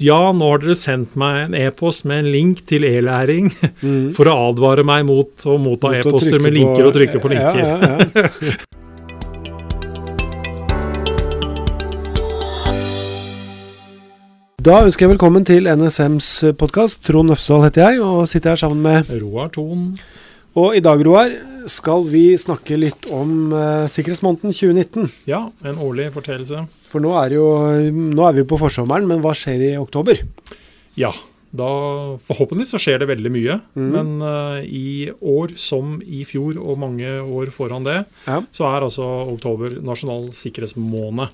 ja, nå har dere sendt meg en e-post med en link til e-læring for å advare meg mot å motta e-poster med med på- linker og trykke på linker. Ja, ja, ja. Da ønsker jeg velkommen til NSMs podkast. Trond Øfsdal heter jeg, og sitter her sammen med Roar Thon. Og i dag, Roar, skal vi snakke litt om uh, sikkerhetsmåneden 2019. Ja, en årlig fortellelse. For nå er, jo, nå er vi på forsommeren, men hva skjer i oktober? Ja, da forhåpentligvis så skjer det veldig mye. Mm. Men uh, i år som i fjor og mange år foran det, Ja. så er altså oktober nasjonal sikkerhetsmåned.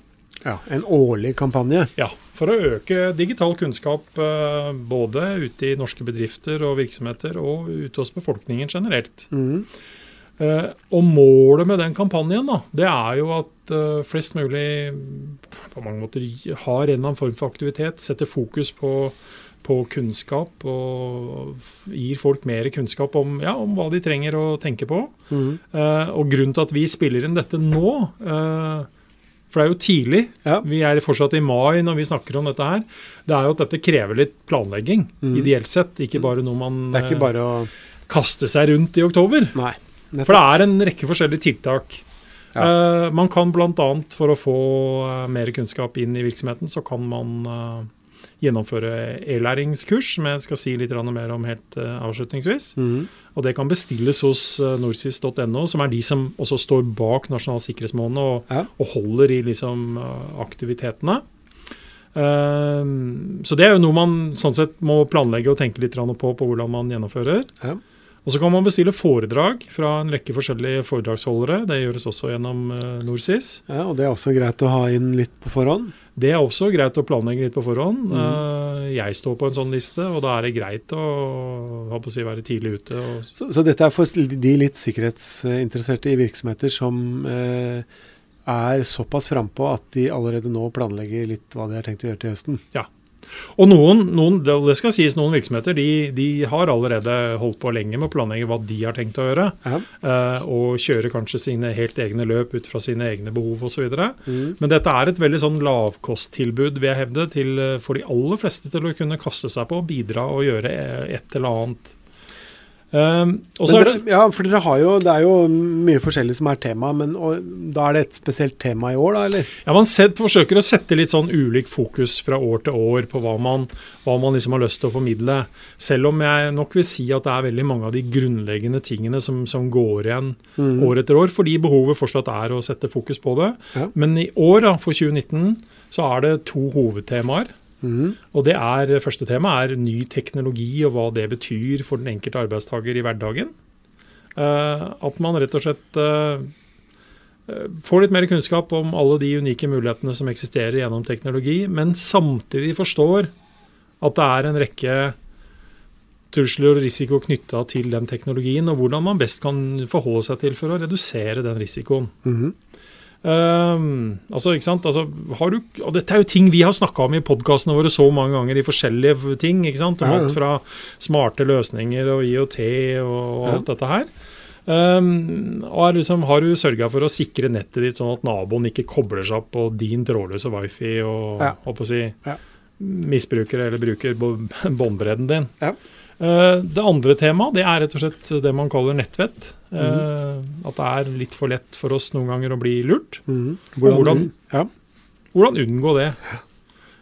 ja. En årlig kampanje. Ja, for å øke digital kunnskap eh, både ute i norske bedrifter og virksomheter og ute hos befolkningen generelt. Mhm. Eh, og målet med den kampanjen da, det er jo at eh, flest mulig på mange måter har en eller annen form for aktivitet, setter fokus på, på kunnskap og gir folk mer kunnskap om, ja, om hva de trenger å tenke på. Mhm. Eh, og grunnen til at vi spiller inn dette nå, for det er jo tidlig, Ja. vi er fortsatt i mai når vi snakker om dette her, det er jo at dette krever litt planlegging, mm. ideelt sett. Ikke bare noe man bare å kaster seg rundt i oktober. Nei. For det er en rekke forskjellige tiltak. Ja. Eh, man kan bl.a. for å få eh, mer kunnskap inn i virksomheten, så kan man eh, gjennomføre e-læringskurs, som jeg skal si litt mer om helt avslutningsvis. Mhm. Og det kan bestilles hos norsis.no, som er de som også står bak Nasjonal sikkerhetsmåned og, Ja. og holder i liksom aktivitetene. Um, så det er jo noe man sånn sett må planlegge og tenke litt på på hvordan man gjennomfører. Ja. Og så kan man bestille foredrag fra en rekke forskjellige foredragsholdere. Det gjøres også gjennom uh, Norsis. ja, og det er også greit å ha inn litt på forhånd. Det er også greit å planlegge litt på forhånd. Mm. Eh, jeg står på en sånn liste, og da er det greit å, å si, være tidlig ute. Så, så dette er for de litt sikkerhetsinteresserte i virksomheter som eh, er såpass frampå at de allerede nå planlegger litt hva de har tenkt å gjøre til høsten. Og noen, noen, det skal sies, noen virksomheter de, de har allerede holdt på lenge med å planlegge hva de har tenkt å gjøre. Ja. eh, og kjøre kanskje sine helt egne løp ut fra sine egne behov osv. Mm. Men dette er et veldig sånn lavkosttilbud, vil jeg hevde, til, eh, for de aller fleste til å kunne kaste seg på og bidra og gjøre eh, et eller annet. Um, og så er det, dere, ja, for dere har jo, det er jo mye forskjellig som er tema, men og, da er det et spesielt tema i år, da, eller? ja, Man set, forsøker å sette litt sånn ulik fokus fra år til år på hva man, hva man liksom har lyst til å formidle. Selv om jeg nok vil si at det er veldig mange av de grunnleggende tingene som, som går igjen mm. år etter år, fordi behovet fortsatt er å sette fokus på det. Ja. Men i år, da, for 2019, så er det to hovedtemaer. Og det er, Første tema er ny teknologi og hva det betyr for den enkelte arbeidstaker i hverdagen. Eh, at man rett og slett eh, eh, får litt mer kunnskap om alle de unike mulighetene som eksisterer gjennom teknologi, men samtidig forstår at det er en rekke trusler og risiko knytta til den teknologien, og hvordan man best kan forholde seg til for å redusere den risikoen. Mhm. Ehm, altså, ikke sant? Altså, har du, og dette er jo ting vi har snakka om i podkastene våre så mange ganger i forskjellige ting. ikke sant? Om alt fra smarte løsninger og IOT og Ja. alt dette her. Um, og er liksom, har du sørga for å sikre nettet ditt sånn at naboen ikke kobler seg opp på din trådløse wifi og Ja. å si, Ja. misbruker eller bruker båndbredden din? Ja. Eh, det andre temaet det er rett og slett det man kaller nettvett. Mm. At det er litt for lett for oss noen ganger å bli lurt. Mhm. hvordan- Ja. Hvordan unngå det?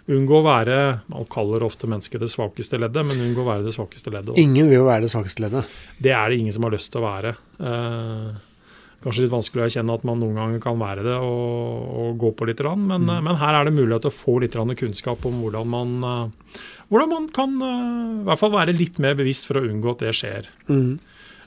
Unngå å være Man kaller ofte mennesket det svakeste leddet, men unngå å være det svakeste leddet. da. Ingen vil jo være det svakeste leddet. Det er det ingen som har lyst til å være. Eh, kanskje litt vanskelig å erkjenne at man noen ganger kan være det og, og gå på litt, men, Mm. men her er det mulighet til å få litt kunnskap om hvordan man, eh, hvordan man kan eh, i hvert fall være litt mer bevisst for å unngå at det skjer. Mm.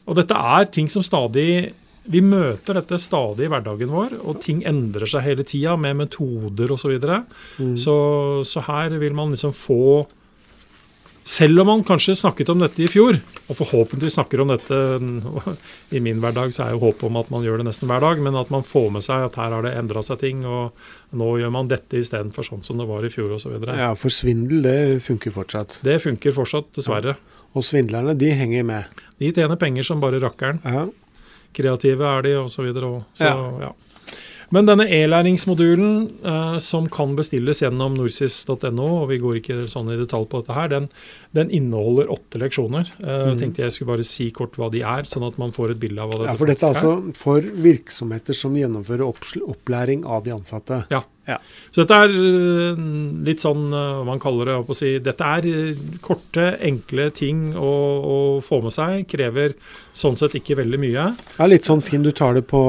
Og dette er ting som stadig Vi møter dette stadig i hverdagen vår, og ting endrer seg hele tida med metoder osv. Så, videre. Mhm. så Så her vil man liksom få Selv om man kanskje snakket om dette i fjor, og forhåpentligvis snakker om dette I min hverdag så er jo håpet om at man gjør det nesten hver dag, men at man får med seg at her har det endra seg ting, og nå gjør man dette istedenfor sånn som det var i fjor osv. Ja, for svindel, det funker fortsatt. Det funker fortsatt, dessverre. Og svindlerne, de henger med. De tjener penger som bare rakkeren. Ja. kreative er de, og så videre. Og, så, Ja. ja. Men denne e-læringsmodulen uh, som kan bestilles gjennom norsis.no, og vi går ikke sånn i detalj på dette her, den, den inneholder åtte leksjoner. Uh, Mm. tenkte jeg skulle bare si kort hva de er, sånn at man får et bilde av hva dette Ja, for dette er altså for virksomheter som gjennomfører opplæring av de ansatte. Ja. Ja. Så dette er eh, litt sånn eh, hva man kaller det. å si, Dette er eh, korte, enkle ting å, å få med seg. Krever sånn sett ikke veldig mye. Ja, litt sånn fin du tar det på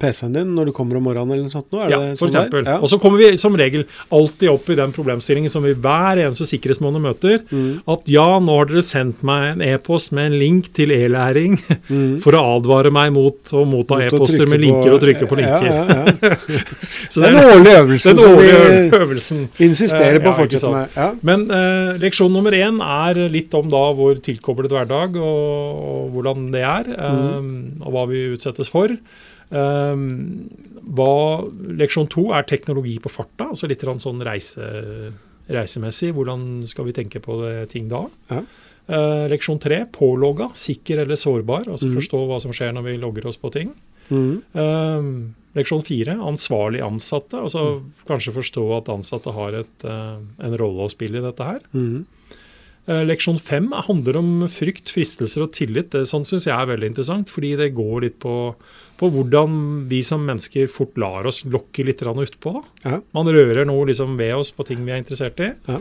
PC-en din når du kommer om morgenen eller noe sånt. Nå, er Ja, det for sånn eksempel. Ja. Og så kommer vi som regel alltid opp i den problemstillingen som vi hver eneste sikkerhetsmåned møter. Mm, At ja, nå har dere sendt meg en e-post med en link til e-læring mm. for å advare meg mot å motta e-poster med linker og trykke på linker. Ja, ja. Så Det det er en er årlig øvelse den som årlige øvelsen. insisterer på å fortsette med. Ja. Men eh, leksjon nummer én er litt om da vår tilkoblede hverdag og, og hvordan det er, eh, og hva vi utsettes for. Um, hva, leksjon to er teknologi på farta, altså litt sånn reise, reisemessig. Hvordan skal vi tenke på det, ting da? Ja. Uh, leksjon tre pålogga, sikker eller sårbar. Altså mm. forstå hva som skjer når vi logger oss på ting. Mm. Uh, leksjon fire, ansvarlig ansatte. Altså kanskje forstå at ansatte har et, uh, en rolle å spille i dette her. Mm. Uh, leksjon fem handler om frykt, fristelser og tillit. Det, sånn syns jeg er veldig interessant, fordi det går litt på, på hvordan vi som mennesker fort lar oss lokke litt utpå. Ja. Man rører noe liksom ved oss på ting vi er interessert i. Ja.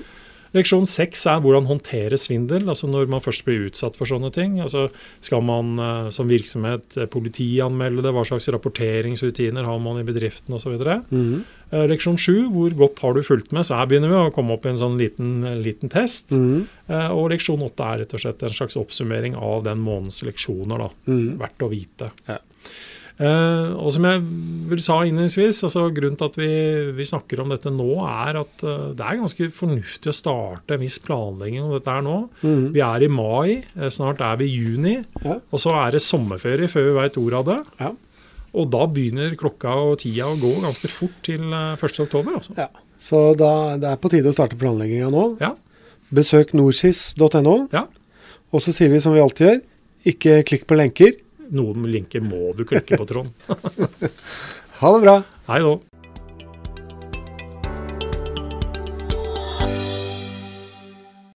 Leksjon seks er hvordan håndtere svindel, altså når man først blir utsatt for sånne ting. Altså Skal man eh, som virksomhet eh, politianmelde det, hva slags rapporteringsrutiner har man i bedriften osv. Mm. Eh, Leksjon sju, hvor godt har du fulgt med? Så her begynner vi å komme opp i en sånn liten, liten test. Mm. Og leksjon åtte er rett og slett en slags oppsummering av den månedens leksjoner. da, Mm. Verdt å vite. Ja. Eh, og som jeg vil sa innledningsvis, altså grunnen til at vi, vi snakker om dette nå, er at uh, det er ganske fornuftig å starte en viss planlegging om dette her nå. Mm. Vi er i mai, eh, snart er vi i juni, Ja. og så er det sommerferie før vi veit ordet av det. Ja. Og da begynner klokka og tida å gå ganske fort til eh, 1. oktober. Altså. Ja. Så da, det er på tide å starte planlegginga nå. Ja. Besøk norsis.no. Ja. Og så sier vi som vi alltid gjør, ikke klikk på lenker. Noen linker må du klikke på, Trond. Ha det bra! Hei da.